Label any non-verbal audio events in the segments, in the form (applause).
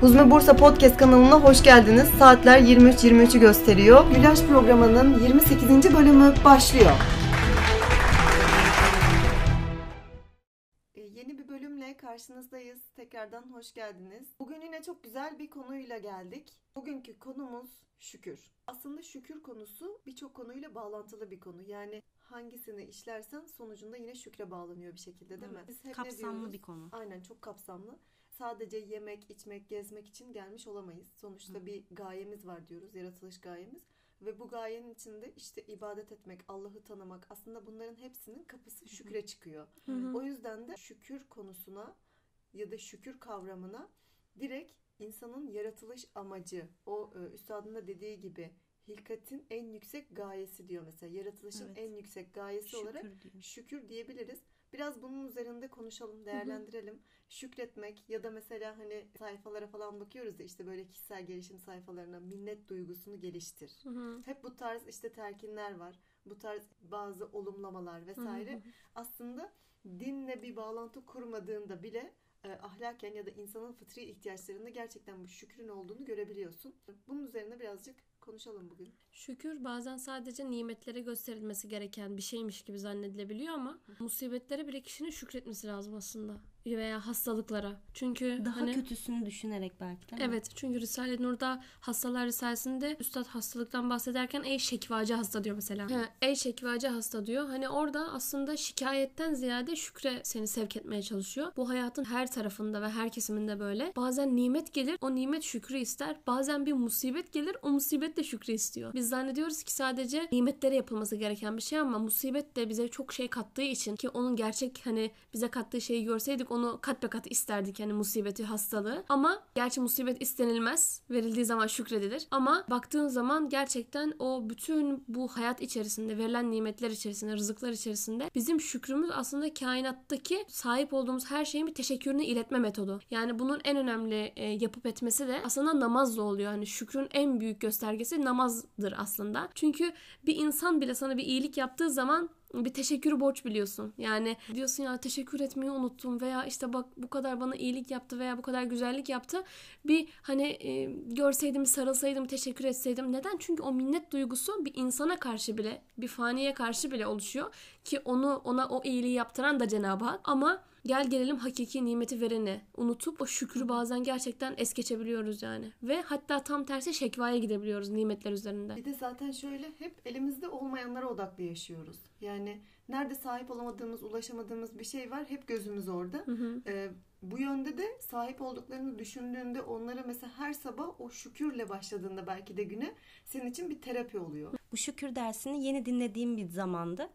Huzme Bursa Podcast kanalına hoş geldiniz. Saatler 23.23'ü gösteriyor. Güllaç programının 28. bölümü başlıyor. Ee, Yeni bir bölümle karşınızdayız. Tekrardan hoş geldiniz. Bugün yine çok güzel bir konuyla geldik. Bugünkü konumuz şükür. Aslında şükür konusu birçok konuyla bağlantılı bir konu. Yani hangisini işlersen sonucunda yine şükre bağlanıyor bir şekilde değil mi? Biz hep Kapsamlı bir konu. Aynen çok kapsamlı. Sadece yemek, içmek, gezmek için gelmiş olamayız. Sonuçta bir gayemiz var diyoruz, yaratılış gayemiz. Ve bu gayenin içinde işte ibadet etmek, Allah'ı tanımak aslında bunların hepsinin kapısı şükre çıkıyor. O yüzden de şükür konusuna ya da şükür kavramına direkt insanın yaratılış amacı, o e, üstadın da dediği gibi hilkatin en yüksek gayesi diyor mesela. Yaratılışın Evet. en yüksek gayesi olarak Şükür diyor. şükür diyebiliriz. Biraz bunun üzerinde konuşalım, değerlendirelim. Şükretmek ya da mesela hani sayfalara falan bakıyoruz ya işte böyle kişisel gelişim sayfalarına minnet duygusunu geliştir. Hı hı. Hep bu tarz işte telkinler var. Bu tarz bazı olumlamalar vesaire. Aslında dinle bir bağlantı kurmadığında bile e, ahlaken ya da insanın fıtri ihtiyaçlarında gerçekten bu şükrün olduğunu görebiliyorsun. Bunun üzerine birazcık konuşalım bugün. Şükür bazen sadece nimetlere gösterilmesi gereken bir şeymiş gibi zannedilebiliyor ama musibetlere bile kişinin şükretmesi lazım aslında veya hastalıklara. Çünkü Daha hani kötüsünü düşünerek belki değil mi? Evet çünkü Risale-i Nur'da hastalar risalesinde üstad hastalıktan bahsederken ey şekvacı hasta diyor mesela. He, ey şekvacı hasta diyor. Hani orada aslında şikayetten ziyade şükre seni sevk etmeye çalışıyor. Bu hayatın her tarafında ve her kesiminde böyle. Bazen nimet gelir o nimet şükrü ister. Bazen bir musibet gelir o musibet de şükrü istiyor. Biz zannediyoruz ki sadece nimetlere yapılması gereken bir şey ama musibet de bize çok şey kattığı için ki onun gerçek hani bize kattığı şeyi görseydik onu kat be kat isterdik hani musibeti hastalığı. Ama gerçi musibet istenilmez. Verildiği zaman şükredilir. Ama baktığın zaman gerçekten o bütün bu hayat içerisinde verilen nimetler içerisinde, rızıklar içerisinde bizim şükrümüz aslında kainattaki sahip olduğumuz her şeyin bir teşekkürünü iletme metodu. Yani bunun en önemli e, yapıp etmesi de aslında namazla oluyor. Hani şükrün en büyük göstergesi namazdır aslında. Çünkü bir insan bile sana bir iyilik yaptığı zaman bir teşekkürü borç biliyorsun. Yani diyorsun ya teşekkür etmeyi unuttum veya işte bak bu kadar bana iyilik yaptı veya bu kadar güzellik yaptı. Bir hani e, görseydim, sarılsaydım, teşekkür etseydim. Neden? Çünkü o minnet duygusu bir insana karşı bile, bir faniye karşı bile oluşuyor ki onu ona o iyiliği yaptıran da Cenab-ı Hak. Ama gel gelelim hakiki nimeti vereni unutup o şükrü bazen gerçekten es geçebiliyoruz yani. Ve hatta tam tersi şekvaya gidebiliyoruz nimetler üzerinde. Bir de zaten şöyle hep elimizde olmayanlara odaklı yaşıyoruz. Yani nerede sahip olamadığımız, ulaşamadığımız bir şey var hep gözümüz orada. Hı hı. Ee, bu yönde de sahip olduklarını düşündüğünde onlara mesela her sabah o şükürle başladığında belki de güne senin için bir terapi oluyor. Bu şükür dersini yeni dinlediğim bir zamandı.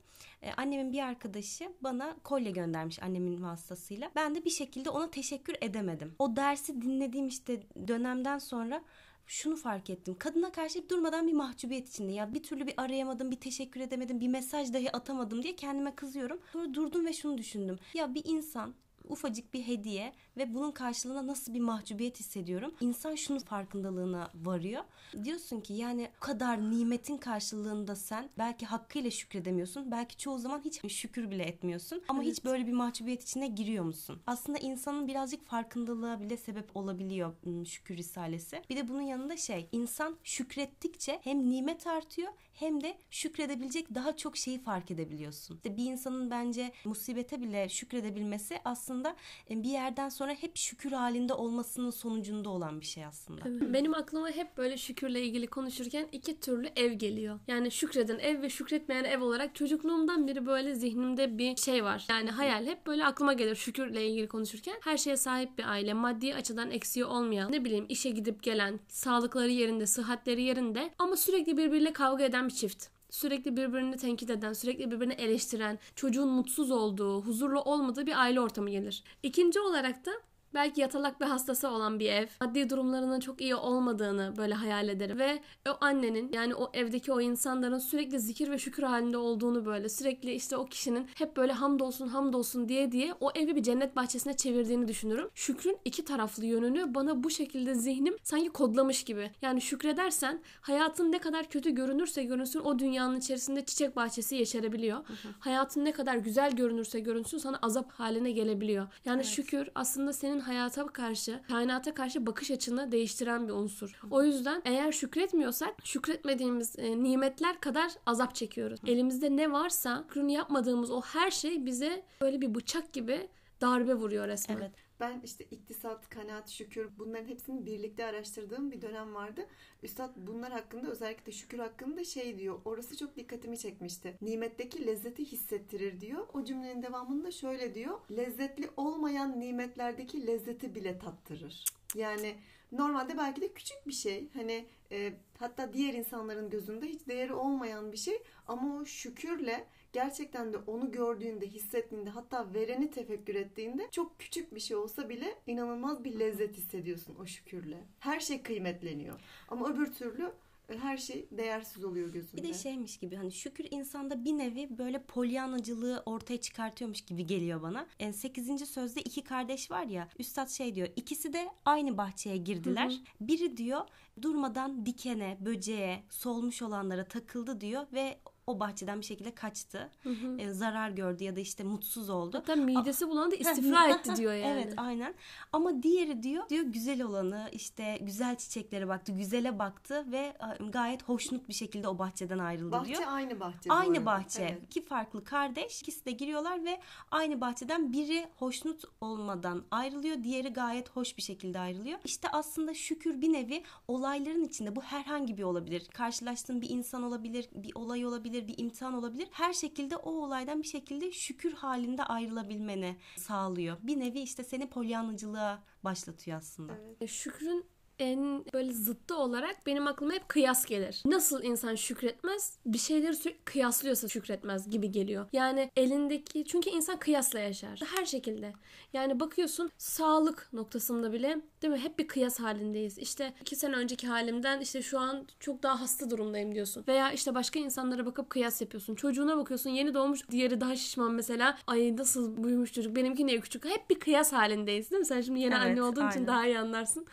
Ee, annemin bir arkadaşı bana kolye göndermiş annemin vasıtasıyla. Ben de bir şekilde ona teşekkür edemedim. O dersi dinlediğim işte dönemden sonra şunu fark ettim. Kadına karşı durmadan bir mahcubiyet içinde. Ya bir türlü bir arayamadım, bir teşekkür edemedim, bir mesaj dahi atamadım diye kendime kızıyorum. Sonra durdum ve şunu düşündüm. Ya bir insan ufacık bir hediye ve bunun karşılığında nasıl bir mahcubiyet hissediyorum. İnsan şunun farkındalığına varıyor. Diyorsun ki yani o kadar nimetin karşılığında sen belki hakkıyla şükredemiyorsun. Belki çoğu zaman hiç şükür bile etmiyorsun. Ama hiç böyle bir mahcubiyet içine giriyor musun? Aslında insanın birazcık farkındalığa bile sebep olabiliyor şükür risalesi. Bir de bunun yanında şey insan şükrettikçe hem nimet artıyor hem de şükredebilecek daha çok şeyi fark edebiliyorsun. İşte bir insanın bence musibete bile şükredebilmesi aslında e, bir yerden sonra hep şükür halinde olmasının sonucunda olan bir şey aslında. Benim aklıma hep böyle şükürle ilgili konuşurken iki türlü ev geliyor. Yani şükreden ev ve şükretmeyen ev olarak çocukluğumdan beri böyle zihnimde bir şey var. Yani hayal hep böyle aklıma gelir şükürle ilgili konuşurken. Her şeye sahip bir aile, maddi açıdan eksiği olmayan, ne bileyim işe gidip gelen, sağlıkları yerinde, sıhhatleri yerinde ama sürekli birbiriyle kavga eden bir çift. Sürekli birbirini tenkit eden, sürekli birbirini eleştiren, çocuğun mutsuz olduğu, huzurlu olmadığı bir aile ortamı gelir. İkinci olarak da belki yatalak bir hastası olan bir ev, maddi durumlarının çok iyi olmadığını böyle hayal ederim ve o annenin yani o evdeki o insanların sürekli zikir ve şükür halinde olduğunu böyle sürekli işte o kişinin hep böyle hamdolsun hamdolsun diye diye o evi bir cennet bahçesine çevirdiğini düşünürüm. Şükrün iki taraflı yönünü bana bu şekilde zihnim sanki kodlamış gibi. Yani şükredersen hayatın ne kadar kötü görünürse görünsün o dünyanın içerisinde çiçek bahçesi yeşerebiliyor. Hayatın ne kadar güzel görünürse görünsün sana azap haline gelebiliyor. Yani şükür aslında senin hayata karşı, kainata karşı bakış açını değiştiren bir unsur. O yüzden eğer şükretmiyorsak şükretmediğimiz e, nimetler kadar azap çekiyoruz. Elimizde ne varsa şükrünü yapmadığımız o her şey bize böyle bir bıçak gibi darbe vuruyor resmen. Evet. Ben işte iktisat, kanaat, şükür bunların hepsini birlikte araştırdığım bir dönem vardı. Üstad bunlar hakkında özellikle şükür hakkında şey diyor. Orası çok dikkatimi çekmişti. Nimetteki lezzeti hissettirir diyor. O cümlenin devamında şöyle diyor. Lezzetli olmayan nimetlerdeki lezzeti bile tattırır. Yani normalde belki de küçük bir şey. Hani e, hatta diğer insanların gözünde hiç değeri olmayan bir şey ama o şükürle gerçekten de onu gördüğünde, hissettiğinde hatta vereni tefekkür ettiğinde çok küçük bir şey olsa bile inanılmaz bir lezzet hissediyorsun o şükürle. Her şey kıymetleniyor. Ama öbür türlü e, her şey değersiz oluyor gözünde. Bir de şeymiş gibi hani şükür insanda bir nevi böyle polyanacılığı ortaya çıkartıyormuş gibi geliyor bana. Yani 8. sözde iki kardeş var ya üstad şey diyor ikisi de aynı bahçeye girdiler. Hı hı. Biri diyor durmadan dikene, böceğe, solmuş olanlara takıldı diyor ve o bahçeden bir şekilde kaçtı. Hı hı. E, zarar gördü ya da işte mutsuz oldu. Hatta midesi bulandı istifra etti diyor yani. Evet aynen. Ama diğeri diyor diyor güzel olanı işte güzel çiçeklere baktı, güzele baktı ve gayet hoşnut bir şekilde o bahçeden ayrıldı bahçe diyor. aynı bahçe. Aynı bahçe. Evet. İki farklı kardeş. ikisi de giriyorlar ve aynı bahçeden biri hoşnut olmadan ayrılıyor. Diğeri gayet hoş bir şekilde ayrılıyor. İşte aslında şükür bir nevi olayların içinde bu herhangi bir olabilir. Karşılaştığın bir insan olabilir, bir olay olabilir, bir imtihan olabilir. Her şekilde o olaydan bir şekilde şükür halinde ayrılabilmeni sağlıyor. Bir nevi işte seni polyanlıcılığa başlatıyor aslında. Evet. Şükrün en böyle zıttı olarak benim aklıma hep kıyas gelir. Nasıl insan şükretmez? Bir şeyleri sürekli kıyaslıyorsa şükretmez gibi geliyor. Yani elindeki çünkü insan kıyasla yaşar. Her şekilde. Yani bakıyorsun sağlık noktasında bile değil mi? Hep bir kıyas halindeyiz. İşte iki sene önceki halimden işte şu an çok daha hasta durumdayım diyorsun. Veya işte başka insanlara bakıp kıyas yapıyorsun. Çocuğuna bakıyorsun yeni doğmuş diğeri daha şişman mesela. Ay nasıl büyümüş çocuk benimki niye küçük? Hep bir kıyas halindeyiz değil mi? Sen şimdi yeni Evet, anne olduğun için aynen. daha iyi anlarsın.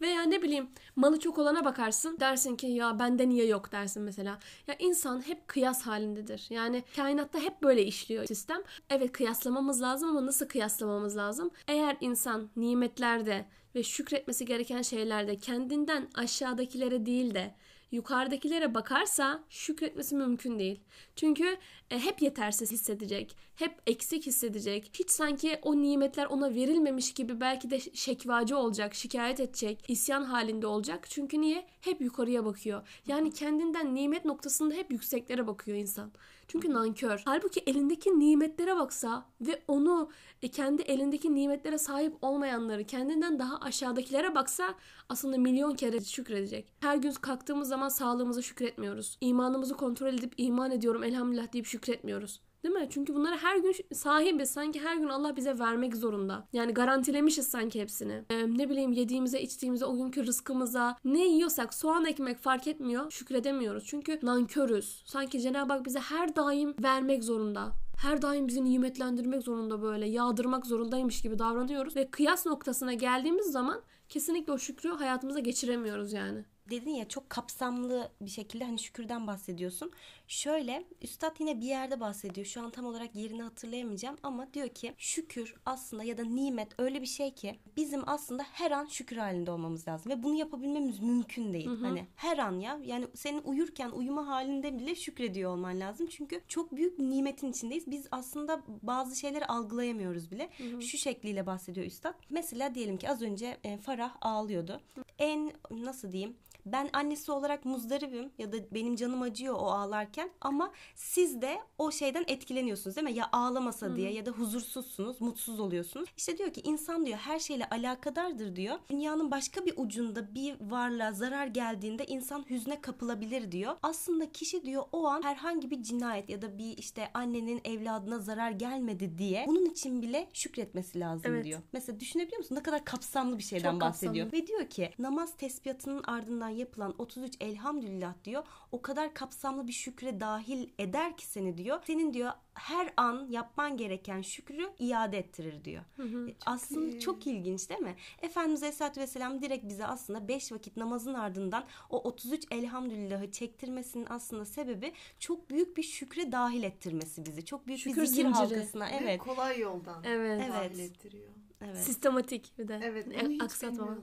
Veya ne bileyim malı çok olana bakarsın dersin ki ya bende niye yok dersin mesela. Ya insan hep kıyas halindedir. Yani kainatta hep böyle işliyor sistem. Evet kıyaslamamız lazım ama nasıl kıyaslamamız lazım? Eğer insan nimetlerde ve şükretmesi gereken şeylerde kendinden aşağıdakilere değil de yukarıdakilere bakarsa şükretmesi mümkün değil. Çünkü e, hep yetersiz hissedecek, hep eksik hissedecek. Hiç sanki o nimetler ona verilmemiş gibi belki de şekvacı olacak, şikayet edecek, isyan halinde olacak. Çünkü niye? Hep yukarıya bakıyor. Yani kendinden nimet noktasında hep yükseklere bakıyor insan. Çünkü nankör. Halbuki elindeki nimetlere baksa ve onu e, kendi elindeki nimetlere sahip olmayanları kendinden daha aşağıdakilere baksa aslında milyon kere şükredecek. Her gün kalktığımız zaman sağlığımıza şükretmiyoruz. İmanımızı kontrol edip iman ediyorum elhamdülillah deyip şükretmiyoruz. Değil mi? Çünkü bunları her gün sahibiz. Sanki her gün Allah bize vermek zorunda. Yani garantilemişiz sanki hepsini. Ee, ne bileyim yediğimize, içtiğimize, o günkü rızkımıza ne yiyorsak soğan ekmek fark etmiyor. Şükredemiyoruz. Çünkü nankörüz. Sanki Cenab-ı Hak bize her daim vermek zorunda her daim bizi nimetlendirmek zorunda böyle yağdırmak zorundaymış gibi davranıyoruz ve kıyas noktasına geldiğimiz zaman kesinlikle o şükrü hayatımıza geçiremiyoruz yani. Dedin ya çok kapsamlı bir şekilde hani şükürden bahsediyorsun. Şöyle üstad yine bir yerde bahsediyor. Şu an tam olarak yerini hatırlayamayacağım ama diyor ki şükür aslında ya da nimet öyle bir şey ki bizim aslında her an şükür halinde olmamız lazım ve bunu yapabilmemiz mümkün değil. Hı hı. Hani her an ya yani senin uyurken uyuma halinde bile şükrediyor olman lazım. Çünkü çok büyük nimetin içindeyiz. Biz aslında bazı şeyleri algılayamıyoruz bile. Şu şekliyle bahsediyor üstad. Mesela diyelim ki az önce e, Farah ağlıyordu. En nasıl diyeyim ben annesi olarak muzdaribim ya da benim canım acıyor o ağlarken ama siz de o şeyden etkileniyorsunuz değil mi? Ya ağlamasa diye ya da huzursuzsunuz, mutsuz oluyorsunuz. İşte diyor ki insan diyor her şeyle alakadardır diyor. Dünyanın başka bir ucunda bir varlığa zarar geldiğinde insan hüzne kapılabilir diyor. Aslında kişi diyor o an herhangi bir cinayet ya da bir işte annenin evladına zarar gelmedi diye bunun için bile şükretmesi lazım Evet. diyor. Mesela düşünebiliyor musun? Ne kadar kapsamlı bir şeyden Çok kapsamlı. bahsediyor. Ve diyor ki namaz tesbihatının ardından yapılan 33 elhamdülillah diyor. O kadar kapsamlı bir şükre dahil eder ki seni diyor. Senin diyor her an yapman gereken şükrü iade ettirir diyor. E, aslında iyi. çok ilginç değil mi? Efendimiz Aleyhisselatü Vesselam direkt bize aslında 5 vakit namazın ardından o 33 elhamdülillahı çektirmesinin aslında sebebi çok büyük bir şükre dahil ettirmesi bizi. Çok büyük Şükür bir zikir zinciri. halkasına. Ve Evet. kolay yoldan Evet. Evet. dahil ettiriyor. Evet. Sistematik bir de. Evet, E, bunu hiç aksatmama.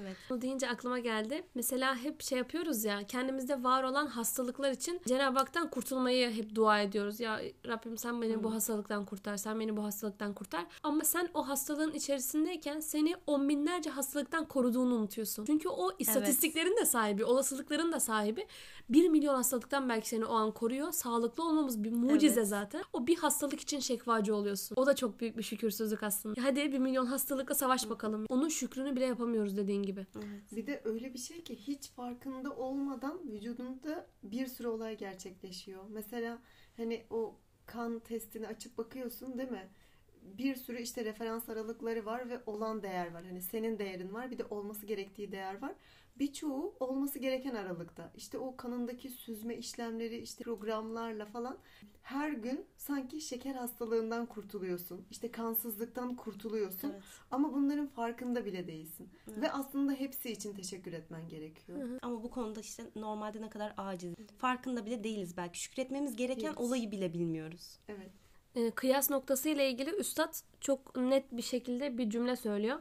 Evet. Bunu deyince aklıma geldi. Mesela hep şey yapıyoruz ya kendimizde var olan hastalıklar için Cenab-ı Hak'tan kurtulmayı hep dua ediyoruz. Ya Rabbim sen beni bu hastalıktan kurtar, sen beni bu hastalıktan kurtar. Ama sen o hastalığın içerisindeyken seni on binlerce hastalıktan koruduğunu unutuyorsun. Çünkü o istatistiklerin de sahibi, olasılıkların da sahibi. Bir milyon hastalıktan belki seni o an koruyor. Sağlıklı olmamız bir mucize Evet. zaten. O bir hastalık için şekvacı oluyorsun. O da çok büyük bir şükürsüzlük aslında. Hadi bir milyon hastalıkla savaş bakalım. Onun şükrünü bile yapamıyoruz dediğin gibi. Bir de öyle bir şey ki hiç farkında olmadan vücudunda bir sürü olay gerçekleşiyor. Mesela hani o kan testini açıp bakıyorsun değil mi? Bir sürü işte referans aralıkları var ve olan değer var. Hani senin değerin var bir de olması gerektiği değer var. Birçoğu olması gereken aralıkta. İşte o kanındaki süzme işlemleri işte programlarla falan her gün sanki şeker hastalığından kurtuluyorsun. İşte kansızlıktan kurtuluyorsun. Evet. Ama bunların farkında bile değilsin. Ve aslında hepsi için teşekkür etmen gerekiyor. Ama bu konuda işte normalde ne kadar aciz. Farkında bile değiliz belki. Şükretmemiz gereken Evet. olayı bile bilmiyoruz. Evet. e, kıyas noktası ile ilgili üstad çok net bir şekilde bir cümle söylüyor.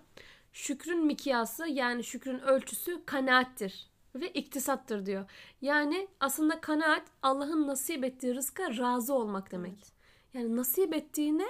Şükrün mikyası yani şükrün ölçüsü kanaattir ve iktisattır diyor. Yani aslında kanaat Allah'ın nasip ettiği rızka razı olmak demek. Yani nasip ettiğine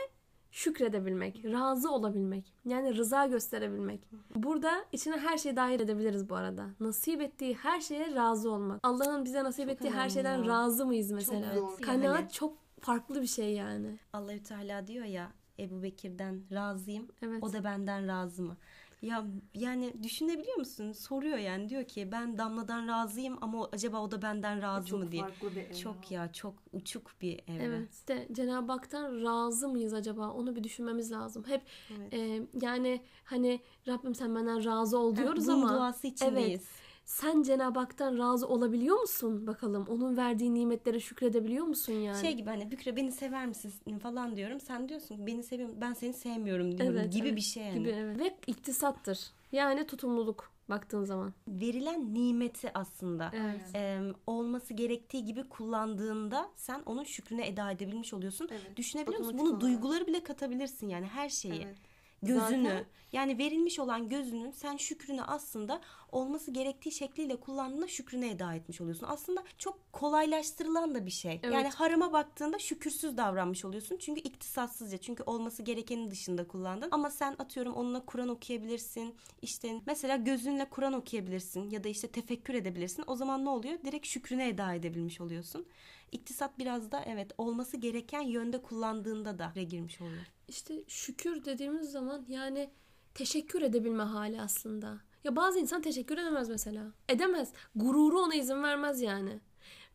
şükredebilmek, razı olabilmek. Yani rıza gösterebilmek. Burada içine her şeyi dahil edebiliriz bu arada. Nasip ettiği her şeye razı olmak. Allah'ın bize nasip Çok ettiği her şeyden ya. razı mıyız mesela? zor. Kanaat Yani. çok farklı bir şey yani. Allahü Teala diyor ya Ebu Bekir'den razıyım. Evet. O da benden razı mı? Ya yani düşünebiliyor musun? Soruyor yani diyor ki ben Damla'dan razıyım ama acaba o da benden razı Çok mı diye. farklı bir evre. Çok ya çok uçuk bir evre. Evet. İşte Cenab-ı Hak'tan razı mıyız acaba? Onu bir düşünmemiz lazım. Hep Evet. e, yani hani Rabbim sen benden razı ol diyoruz Bunun ama duası içindeyiz. Sen Cenab-ı Hak'tan razı olabiliyor musun bakalım? Onun verdiği nimetlere şükredebiliyor musun yani? Şey gibi hani Bükre beni sever misin falan diyorum. Sen diyorsun beni seviyorum ben seni sevmiyorum diyorum Evet, gibi evet. bir şey yani. gibi evet. Ve iktisattır. Yani tutumluluk baktığın zaman. Verilen nimeti aslında. Evet. e, olması gerektiği gibi kullandığında sen onun şükrüne eda edebilmiş oluyorsun. Evet. Düşünebiliyor musun? Bunu olarak. duyguları bile katabilirsin yani her şeyi. Evet. Gözünü Zaten- yani verilmiş olan gözünün sen şükrünü aslında olması gerektiği şekliyle kullandığında şükrüne eda etmiş oluyorsun. Aslında çok kolaylaştırılan da bir şey. Evet. Yani harama baktığında şükürsüz davranmış oluyorsun. Çünkü iktisatsızca çünkü olması gerekenin dışında kullandın. Ama sen atıyorum onunla Kur'an okuyabilirsin. İşte mesela gözünle Kur'an okuyabilirsin ya da işte tefekkür edebilirsin. O zaman ne oluyor? Direkt şükrüne eda edebilmiş oluyorsun. İktisat biraz da evet olması gereken yönde kullandığında da girmiş oluyor. İşte şükür dediğimiz zaman yani teşekkür edebilme hali aslında. Ya bazı insan teşekkür edemez mesela. Edemez. Gururu ona izin vermez yani.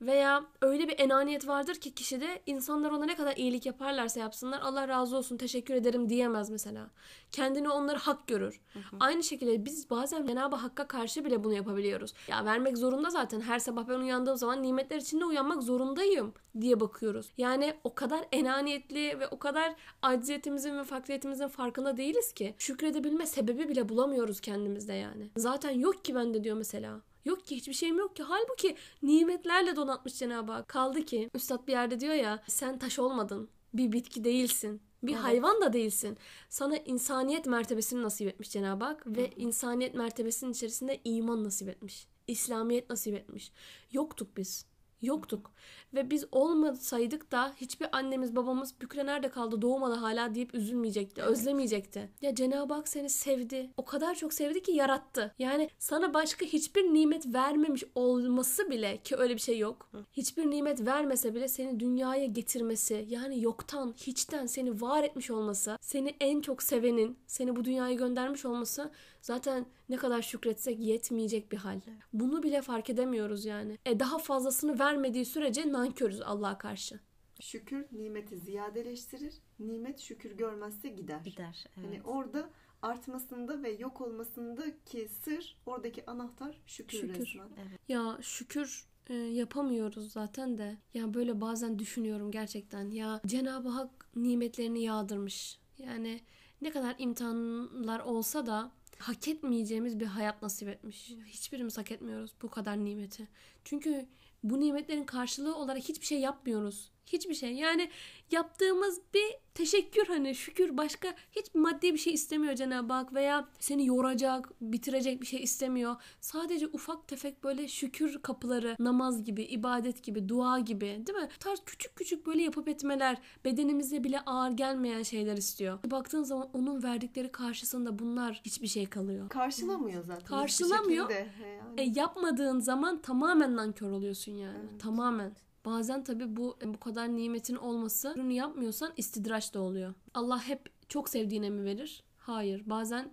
Veya öyle bir enaniyet vardır ki kişide insanlar ona ne kadar iyilik yaparlarsa yapsınlar Allah razı olsun teşekkür ederim diyemez mesela. Kendini onları hak görür. Aynı şekilde biz bazen Cenab-ı Hakk'a karşı bile bunu yapabiliyoruz. Ya vermek zorunda zaten her sabah ben uyandığım zaman nimetler içinde uyanmak zorundayım diye bakıyoruz. Yani o kadar enaniyetli ve o kadar acziyetimizin ve fakriyetimizin farkında değiliz ki şükredebilme sebebi bile bulamıyoruz kendimizde yani. Zaten yok ki bende diyor mesela. Yok ki hiçbir şeyim yok ki. Halbuki nimetlerle donatmış Cenab-ı Hak. Kaldı ki Üstad bir yerde diyor ya sen taş olmadın. Bir bitki değilsin. Bir Evet. hayvan da değilsin. Sana insaniyet mertebesini nasip etmiş Cenab-ı Hak ve insaniyet mertebesinin içerisinde iman nasip etmiş. İslamiyet nasip etmiş. Yoktuk biz. Yoktuk. Ve biz olmasaydık da hiçbir annemiz babamız Bükre nerede kaldı doğmadı hala deyip üzülmeyecekti. Özlemeyecekti. Ya Cenab-ı Hak seni sevdi. O kadar çok sevdi ki yarattı. Yani sana başka hiçbir nimet vermemiş olması bile ki öyle bir şey yok. Hiçbir nimet vermese bile seni dünyaya getirmesi yani yoktan hiçten seni var etmiş olması seni en çok sevenin seni bu dünyaya göndermiş olması zaten ne kadar şükretsek yetmeyecek bir hal. Bunu bile fark edemiyoruz yani. E daha fazlasını vermediği sürece nankörüz Allah'a karşı. Şükür nimeti ziyadeleştirir. Nimet şükür görmezse gider. Gider. Evet. Hani orada artmasında ve yok olmasındaki sır oradaki anahtar şükür, Şükür. resmen. Ya şükür e, yapamıyoruz zaten de. Ya böyle bazen düşünüyorum gerçekten. Ya Cenab-ı Hak nimetlerini yağdırmış. Yani ne kadar imtihanlar olsa da hak etmeyeceğimiz bir hayat nasip etmiş. Hiçbirimiz hak etmiyoruz bu kadar nimeti. Çünkü bu nimetlerin karşılığı olarak hiçbir şey yapmıyoruz. Hiçbir şey. Yani yaptığımız bir teşekkür hani şükür başka hiç maddi bir şey istemiyor Cenab-ı Hak veya seni yoracak, bitirecek bir şey istemiyor. Sadece ufak tefek böyle şükür kapıları, namaz gibi, ibadet gibi, dua gibi değil mi? Bu tarz küçük küçük böyle yapıp etmeler bedenimize bile ağır gelmeyen şeyler istiyor. Baktığın zaman onun verdikleri karşısında bunlar hiçbir şey kalıyor. Karşılamıyor zaten. Karşılamıyor. Yani. E, yapmadığın zaman tamamen nankör oluyorsun yani. Evet. Tamamen. Bazen tabii bu bu kadar nimetin olması bunu yapmıyorsan istidraç da oluyor. Allah hep çok sevdiğine mi verir? Hayır. Bazen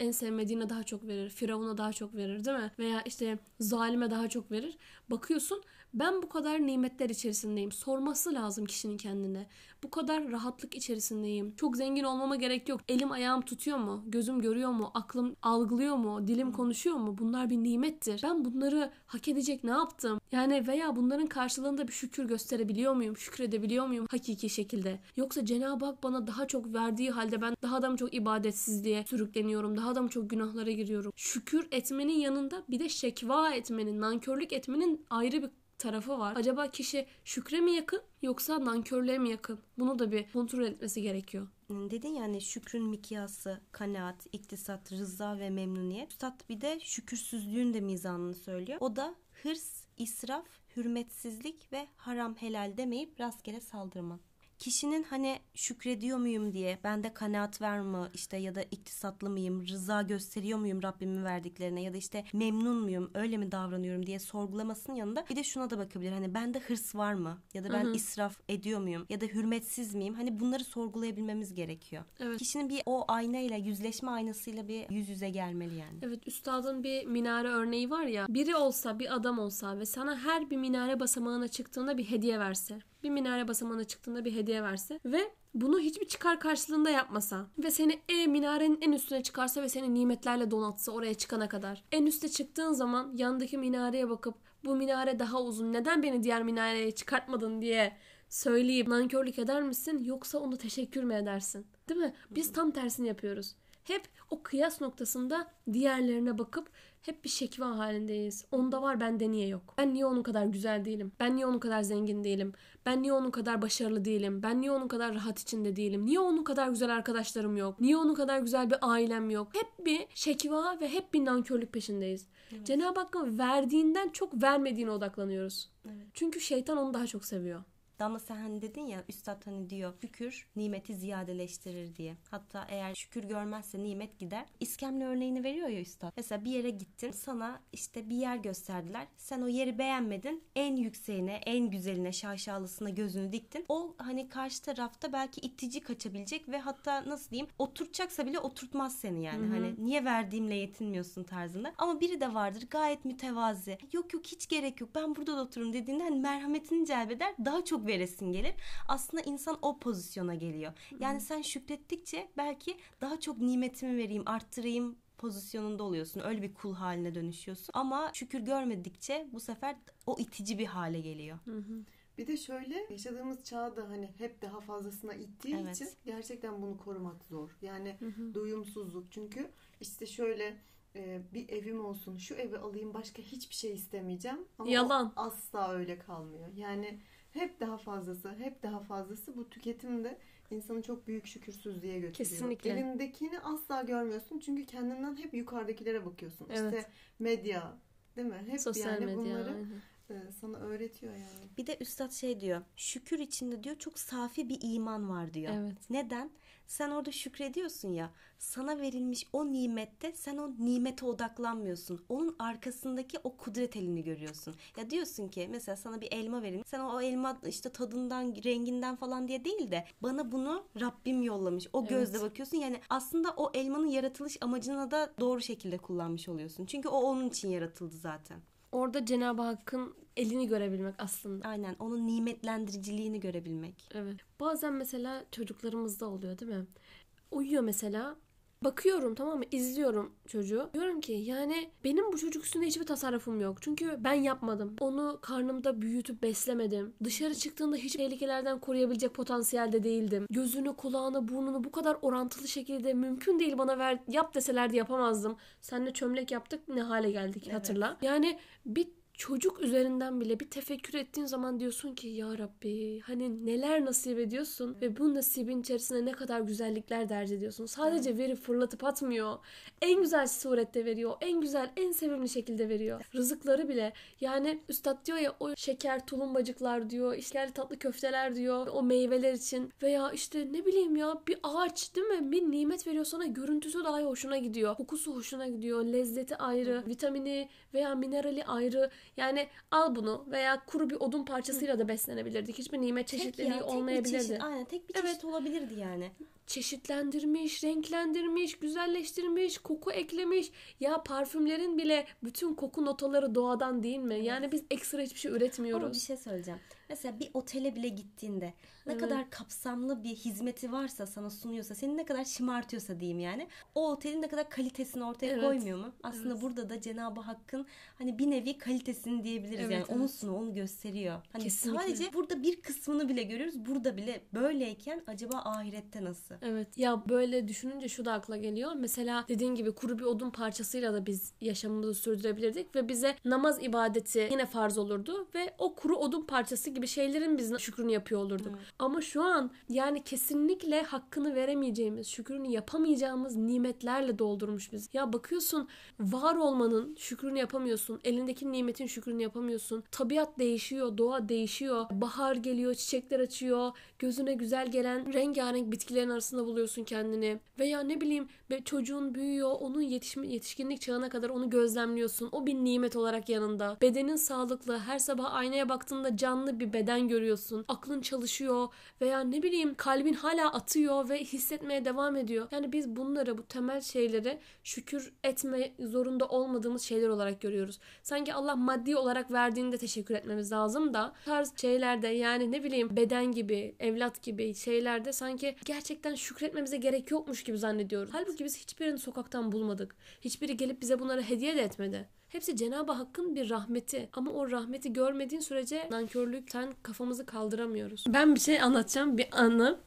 en sevmediğine daha çok verir. Firavuna daha çok verir değil mi? Veya işte zalime daha çok verir. Bakıyorsun ben bu kadar nimetler içerisindeyim. Sorması lazım kişinin kendine. Bu kadar rahatlık içerisindeyim. Çok zengin olmama gerek yok. Elim ayağım tutuyor mu? Gözüm görüyor mu? Aklım algılıyor mu? Dilim konuşuyor mu? Bunlar bir nimettir. Ben bunları hak edecek ne yaptım? Yani veya bunların karşılığında bir şükür gösterebiliyor muyum? Şükredebiliyor muyum hakiki şekilde? Yoksa Cenab-ı Hak bana daha çok verdiği halde ben daha da mı çok ibadetsizliğe sürükleniyorum? Daha da mı çok günahlara giriyorum? Şükür etmenin yanında bir de şekva etmenin, nankörlük etmenin ayrı bir tarafı var. Acaba kişi şükre mi yakın yoksa nankörlüğe mi yakın? Bunu da bir kontrol etmesi gerekiyor. Dedin yani şükrün mikyası, kanaat, iktisat, rıza ve memnuniyet. Üstad bir de şükürsüzlüğün de mizanını söylüyor. O da hırs, israf, hürmetsizlik ve haram helal demeyip rastgele saldırma. Kişinin hani şükrediyor muyum diye bende kanaat var mı işte ya da iktisatlı mıyım rıza gösteriyor muyum Rabbimin verdiklerine ya da işte memnun muyum öyle mi davranıyorum diye sorgulamasının yanında bir de şuna da bakabilir hani bende hırs var mı ya da ben Hı hı. israf ediyor muyum ya da hürmetsiz miyim hani bunları sorgulayabilmemiz gerekiyor. Evet. Kişinin bir o aynayla yüzleşme aynasıyla bir yüz yüze gelmeli yani. Evet üstadın bir minare örneği var ya. Biri olsa bir adam olsa ve sana her bir minare basamağına çıktığında bir hediye verse. Bir minare basamağına çıktığında bir hediye verse ve bunu hiçbir çıkar karşılığında yapmasa ve seni e minarenin en üstüne çıkarsa ve seni nimetlerle donatsa oraya çıkana kadar. En üste çıktığın zaman yandaki minareye bakıp bu minare daha uzun neden beni diğer minareye çıkartmadın diye söyleyip nankörlük eder misin yoksa onu teşekkür mü edersin? Değil mi? Biz tam tersini yapıyoruz. Hep o kıyas noktasında diğerlerine bakıp hep bir şekva halindeyiz. Onda var bende niye yok? Ben niye onun kadar güzel değilim? Ben niye onun kadar zengin değilim? Ben niye onun kadar başarılı değilim? Ben niye onun kadar rahat içinde değilim? Niye onun kadar güzel arkadaşlarım yok? Niye onun kadar güzel bir ailem yok? Hep bir şekva ve hep bir nankörlük peşindeyiz. Cenab-ı Hakk'ın verdiğinden çok vermediğine odaklanıyoruz. Evet. Çünkü şeytan onu daha çok seviyor. Damla sen hani dedin ya üstad hani diyor şükür nimeti ziyadeleştirir diye. Hatta eğer şükür görmezse nimet gider. İskemle örneğini veriyor ya üstad. Mesela bir yere gittin sana işte bir yer gösterdiler. Sen o yeri beğenmedin. En yükseğine, en güzeline, şaşalısına gözünü diktin. O hani karşı tarafta belki itici kaçabilecek ve hatta nasıl diyeyim oturtacaksa bile oturtmaz seni yani. Hı hı. Hani niye verdiğimle yetinmiyorsun tarzında. Ama biri de vardır gayet mütevazi. Yok yok hiç gerek yok ben burada da otururum dediğinde hani merhametini celbeder daha çok veresin gelir. Aslında insan o pozisyona geliyor. Yani sen şükrettikçe belki daha çok nimetimi vereyim arttırayım pozisyonunda oluyorsun. Öyle bir kul haline dönüşüyorsun. Ama şükür görmedikçe bu sefer o itici bir hale geliyor. Hı hı. Bir de şöyle yaşadığımız çağda hani hep daha fazlasına ittiği Evet. için gerçekten bunu korumak zor. Yani Hı hı. duyumsuzluk çünkü işte şöyle e, bir evim olsun şu evi alayım başka hiçbir şey istemeyeceğim ama Yalan. asla öyle kalmıyor. Yani hep daha fazlası hep daha fazlası bu tüketimde insanı çok büyük şükürsüzlüğe götürüyor. Kesinlikle. Elindekini asla görmüyorsun çünkü kendinden hep yukarıdakilere bakıyorsun. Evet. İşte medya değil mi? Hep Sosyal yani medya. bunları aynen. E, sana öğretiyor yani. Bir de üstad şey diyor. Şükür içinde diyor çok safi bir iman var diyor. Evet. Neden? Sen orada şükrediyorsun ya. Sana verilmiş o nimette sen o nimete odaklanmıyorsun. Onun arkasındaki o kudret elini görüyorsun. Ya diyorsun ki mesela sana bir elma verin. Sen o elma işte tadından, renginden falan diye değil de bana bunu Rabbim yollamış. O Evet. gözle bakıyorsun. Yani aslında o elmanın yaratılış amacına da doğru şekilde kullanmış oluyorsun. Çünkü o onun için yaratıldı zaten. Orada Cenab-ı Hakk'ın elini görebilmek aslında. Aynen onun nimetlendiriciliğini görebilmek. Evet. Bazen mesela çocuklarımızda oluyor değil mi? Uyuyor mesela. Bakıyorum tamam mı? İzliyorum çocuğu. Diyorum ki yani benim bu çocuk üstünde hiçbir tasarrufum yok. Çünkü ben yapmadım. Onu karnımda büyütüp beslemedim. Dışarı çıktığında hiç tehlikelerden koruyabilecek potansiyelde değildim. Gözünü, kulağını, burnunu bu kadar orantılı şekilde mümkün değil bana ver yap deselerdi yapamazdım. Seninle çömlek yaptık ne hale geldik Evet. hatırla. Yani bir çocuk üzerinden bile bir tefekkür ettiğin zaman diyorsun ki ya Rabbi hani neler nasip ediyorsun ve bu nasibin içerisinde ne kadar güzellikler derc ediyorsun. Sadece verip fırlatıp atmıyor. En güzel surette veriyor. En güzel, en sevimli şekilde veriyor. Rızıkları bile yani üstad diyor ya o şeker tulumbacıklar diyor, işlerli tatlı köfteler diyor o meyveler için veya işte ne bileyim ya bir ağaç değil mi? Bir nimet veriyor sana görüntüsü dahi hoşuna gidiyor. Kokusu hoşuna gidiyor. Lezzeti ayrı, vitamini veya minerali ayrı. Yani al bunu veya kuru bir odun parçasıyla da beslenebilirdik. Hiçbir nimet Tek çeşitliliği ya, tek bir olmayabilirdi. çeşit, aynen tek bir Evet. çeşit olabilirdi yani. çeşitlendirmiş, renklendirmiş, güzelleştirmiş, koku eklemiş. Ya parfümlerin bile bütün koku notaları doğadan değil mi? Yani biz ekstra hiçbir şey Ama üretmiyoruz. bir şey söyleyeceğim. Mesela bir otele bile gittiğinde ne Evet. kadar kapsamlı bir hizmeti varsa sana sunuyorsa seni ne kadar şımartıyorsa diyeyim yani o otelin ne kadar kalitesini ortaya Evet. koymuyor mu? Aslında Evet. burada da Cenab-ı Hakk'ın hani bir nevi kalitesini diyebiliriz Evet, yani onu evet. sunuyor onu gösteriyor. Hani Kesinlikle. sadece burada bir kısmını bile görüyoruz. Burada bile böyleyken acaba ahirette nasıl? Evet. Ya böyle düşününce şu da akla geliyor. Mesela dediğin gibi kuru bir odun parçasıyla da biz yaşamımızı sürdürebilirdik ve bize namaz ibadeti yine farz olurdu ve o kuru odun parçası gibi şeylerin biz şükrünü yapıyor olurduk. Ama şu an yani kesinlikle hakkını veremeyeceğimiz, şükrünü yapamayacağımız nimetlerle doldurmuş biz. Ya bakıyorsun var olmanın şükrünü yapamıyorsun. Elindeki nimetin şükrünü yapamıyorsun. Tabiat değişiyor, doğa değişiyor. Bahar geliyor, çiçekler açıyor. Gözüne güzel gelen rengarenk bitkilerin arasında buluyorsun kendini. Veya ne bileyim çocuğun büyüyor, onun yetişme, yetişkinlik çağına kadar onu gözlemliyorsun. O bir nimet olarak yanında. Bedenin sağlıklı, her sabah aynaya baktığında canlı bir beden görüyorsun. Aklın çalışıyor veya ne bileyim kalbin hala atıyor ve hissetmeye devam ediyor. Yani biz bunları, bu temel şeyleri şükür etme zorunda olmadığımız şeyler olarak görüyoruz. Sanki Allah maddi olarak verdiğinde teşekkür etmemiz lazım da tarz şeylerde yani ne bileyim beden gibi, evlat gibi şeylerde sanki gerçekten şükretmemize gerek yokmuş gibi zannediyoruz. Halbuki biz hiçbirini sokaktan bulmadık. Hiçbiri gelip bize bunları hediye de etmedi. Hepsi Cenab-ı Hakk'ın bir rahmeti. Ama o rahmeti görmediğin sürece nankörlükten kafamızı kaldıramıyoruz. Ben bir şey anlatacağım. Bir anı.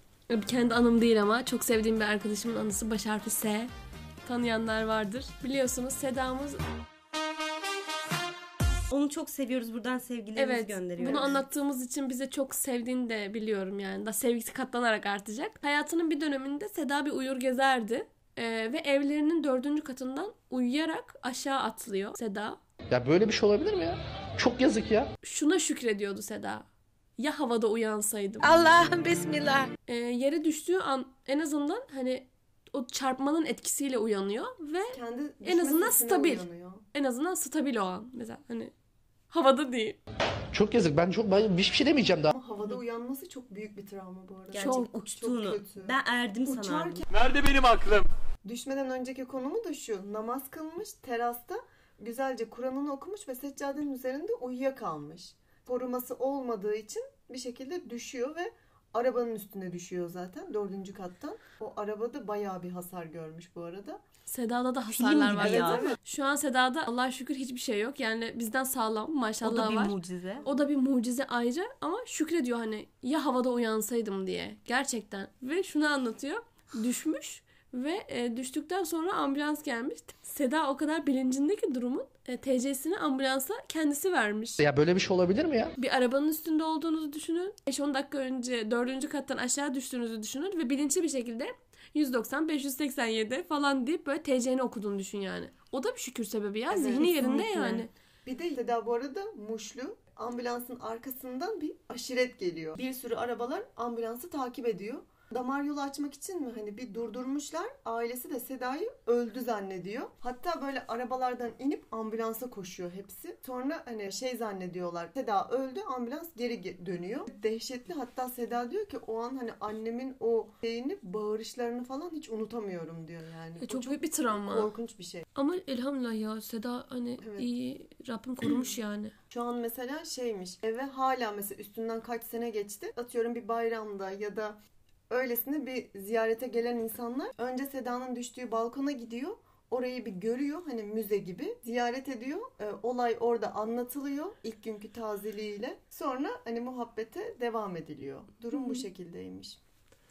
Kendi anım değil ama çok sevdiğim bir arkadaşımın anısı baş harfi S. Tanıyanlar vardır. Biliyorsunuz Seda'mız Onu çok seviyoruz. Buradan sevgilerimizi Evet. gönderiyoruz. Bunu anlattığımız için bize çok sevdiğini de biliyorum yani. Da sevgisi katlanarak artacak. Hayatının bir döneminde Seda bir uyur gezerdi. Ee, ve evlerinin dördüncü katından uyuyarak aşağı atlıyor Seda. Ya böyle bir şey olabilir mi ya? Çok yazık ya. Şuna şükrediyordu Seda. Ya havada uyansaydım. Allah'ım bismillah. Ee, yere düştüğü an en azından hani o çarpmanın etkisiyle uyanıyor ve Kendi En azından stabil. uyanıyor. en azından stabil o an. Mesela hani havada değil. Çok yazık. Ben çok ben hiçbir şey demeyeceğim daha. Ama havada uyanması çok büyük bir travma bu arada. Gerçekten Çok, uçtuğunu. çok kötü. Ben erdim. Uçarken Nerede benim aklım? Düşmeden önceki konumu da şu. Namaz kılmış terasta güzelce Kur'an'ını okumuş ve seccadenin üzerinde uyuyakalmış. Koruması olmadığı için bir şekilde düşüyor ve arabanın üstüne düşüyor zaten dördüncü kattan. O arabada bayağı bir hasar görmüş bu arada. Seda'da da Film hasarlar gibi var. ya. Evet. Şu an Seda'da Allah'a şükür hiçbir şey yok. Yani bizden sağlam O maşallah da bir var. mucize. O da bir mucize ayrı ama şükrediyor hani ya havada uyansaydım diye. Gerçekten. Ve şunu anlatıyor. Düşmüş ve e, düştükten sonra ambulans gelmiş. Seda o kadar bilincinde ki durumun e, TC'sini ambulansa kendisi vermiş. Ya böyle bir şey olabilir mi ya? Bir arabanın üstünde olduğunuzu düşünün. 5-10 dakika önce dördüncü kattan aşağı düştüğünüzü düşünün ve bilinçli bir şekilde 190, 587 falan deyip böyle TC'ni okuduğunu düşün yani. O da bir şükür sebebi ya. Evet, Zihni yerinde kesinlikle. yani. Bir de Seda bu arada Muşlu ambulansın arkasından bir aşiret geliyor. Bir sürü arabalar ambulansı takip ediyor. Damar yolu açmak için mi hani bir durdurmuşlar. Ailesi de Seda'yı öldü zannediyor. Hatta böyle arabalardan inip ambulansa koşuyor hepsi. Sonra hani şey zannediyorlar. Seda öldü ambulans geri ge- dönüyor. Dehşetli hatta Seda diyor ki o an hani annemin o şeyini bağırışlarını falan hiç unutamıyorum diyor yani. E, O çok büyük bir travma. korkunç bir şey. Ama elhamdülillah ya Seda hani Evet. iyi Rabbim korumuş (clears throat) yani. Şu an mesela şeymiş eve hala mesela üstünden kaç sene geçti. Atıyorum bir bayramda ya da öylesine bir ziyarete gelen insanlar önce Seda'nın düştüğü balkona gidiyor. Orayı bir görüyor hani müze gibi ziyaret ediyor. Ee, olay orada anlatılıyor ilk günkü tazeliğiyle. Sonra hani muhabbete devam ediliyor. Durum bu şekildeymiş.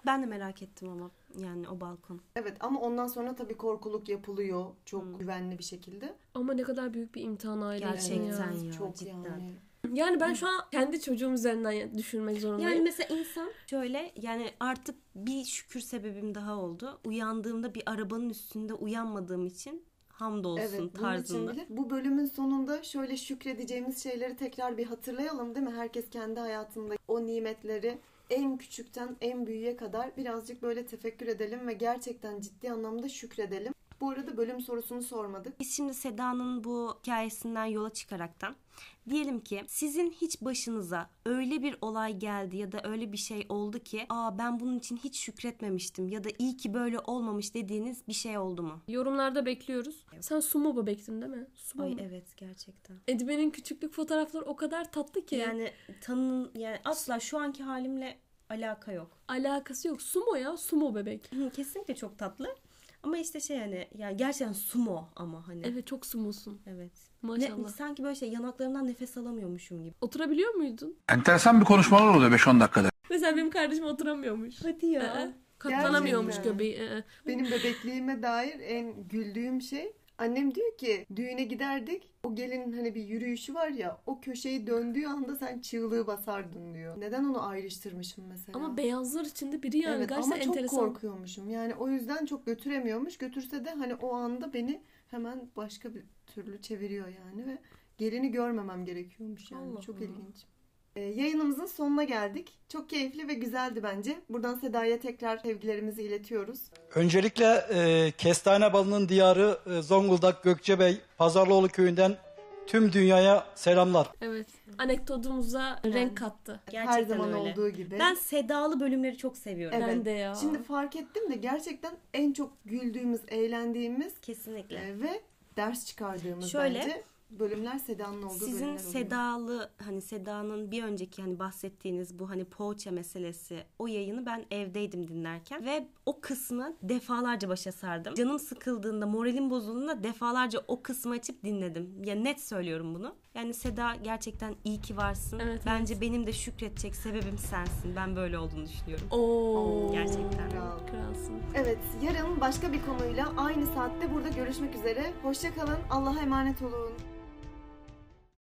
Ben de merak ettim ama. Yani o balkon. Evet ama ondan sonra tabii korkuluk yapılıyor çok Hmm. güvenli bir şekilde. Ama ne kadar büyük bir imtihan aile için ya. Gerçekten. ya, çok cidden. yani. Yani ben şu an kendi çocuğum üzerinden düşünmek zorundayım. Yani mesela insan şöyle yani artık bir şükür sebebim daha oldu. Uyandığımda bir arabanın üstünde uyanmadığım için hamdolsun Evet bunun tarzında. için bile bu bölümün sonunda şöyle şükredeceğimiz şeyleri tekrar bir hatırlayalım değil mi? Herkes kendi hayatında o nimetleri en küçükten en büyüğe kadar birazcık böyle tefekkür edelim ve gerçekten ciddi anlamda şükredelim. Bu arada bölüm sorusunu sormadık. Biz şimdi Seda'nın bu hikayesinden yola çıkaraktan diyelim ki sizin hiç başınıza öyle bir olay geldi ya da öyle bir şey oldu ki aa ben bunun için hiç şükretmemiştim ya da iyi ki böyle olmamış dediğiniz bir şey oldu mu? Yorumlarda bekliyoruz. Sen sumo bebektin değil mi? Sumo Ay mu? evet gerçekten. Edibe'nin küçüklük fotoğrafları o kadar tatlı ki. Yani tanın yani asla şu anki halimle alaka yok. alakası yok. Sumo ya, sumo bebek. Kesinlikle çok tatlı. Ama işte şey hani yani gerçekten sumo ama hani. Evet çok sumosun. Evet. Maşallah. Ne, sanki böyle şey yanaklarımdan nefes alamıyormuşum gibi. Oturabiliyor muydun? Enteresan bir konuşmalar oluyor 5-10 dakikada. Mesela benim kardeşim oturamıyormuş. Hadi Ee, katlanamıyormuş Gerçekten. göbeği. Ee, Benim bebekliğime dair en güldüğüm şey annem diyor ki düğüne giderdik o gelinin hani bir yürüyüşü var ya o köşeyi döndüğü anda sen çığlığı basardın diyor. Neden onu ayrıştırmışım mesela? ama beyazlar içinde biri yani. evet Gerçekten ama çok enteresan. korkuyormuşum. Yani o yüzden çok götüremiyormuş. Götürse de hani o anda beni hemen başka bir türlü çeviriyor yani ve gelini görmemem gerekiyormuş yani. Allah çok Allah. ilginç. Ee, yayınımızın sonuna geldik. Çok keyifli ve güzeldi bence. Buradan Seda'ya tekrar sevgilerimizi iletiyoruz. Öncelikle e, kestane balının diyarı e, Zonguldak Gökçebey Pazarlıoğlu köyünden tüm dünyaya selamlar. Evet. Anekdotumuza renk kattı. Her Gerçekten zaman öyle. olduğu gibi. Ben Sedalı bölümleri çok seviyorum. Evet. Ben de ya. Şimdi fark ettim de gerçekten en çok güldüğümüz, eğlendiğimiz Kesinlikle. e, ve ders çıkardığımız Şöyle, bölümler bölümler Seda'nın olduğu Sizin bölümler. Sedalı hani Seda'nın bir önceki hani bahsettiğiniz bu hani poğaça meselesi o yayını ben evdeydim dinlerken ve o kısmı defalarca başa sardım. Canım sıkıldığında moralim bozulduğunda defalarca o kısmı açıp dinledim. Ya net söylüyorum bunu. Yani Seda gerçekten iyi ki varsın. Evet, Bence benim de şükredecek sebebim sensin. Ben böyle olduğunu düşünüyorum. Oo. Gerçekten. Kral. Kralsın. Evet, yarın başka bir konuyla aynı saatte burada görüşmek üzere. Hoşça kalın. Allah'a emanet olun.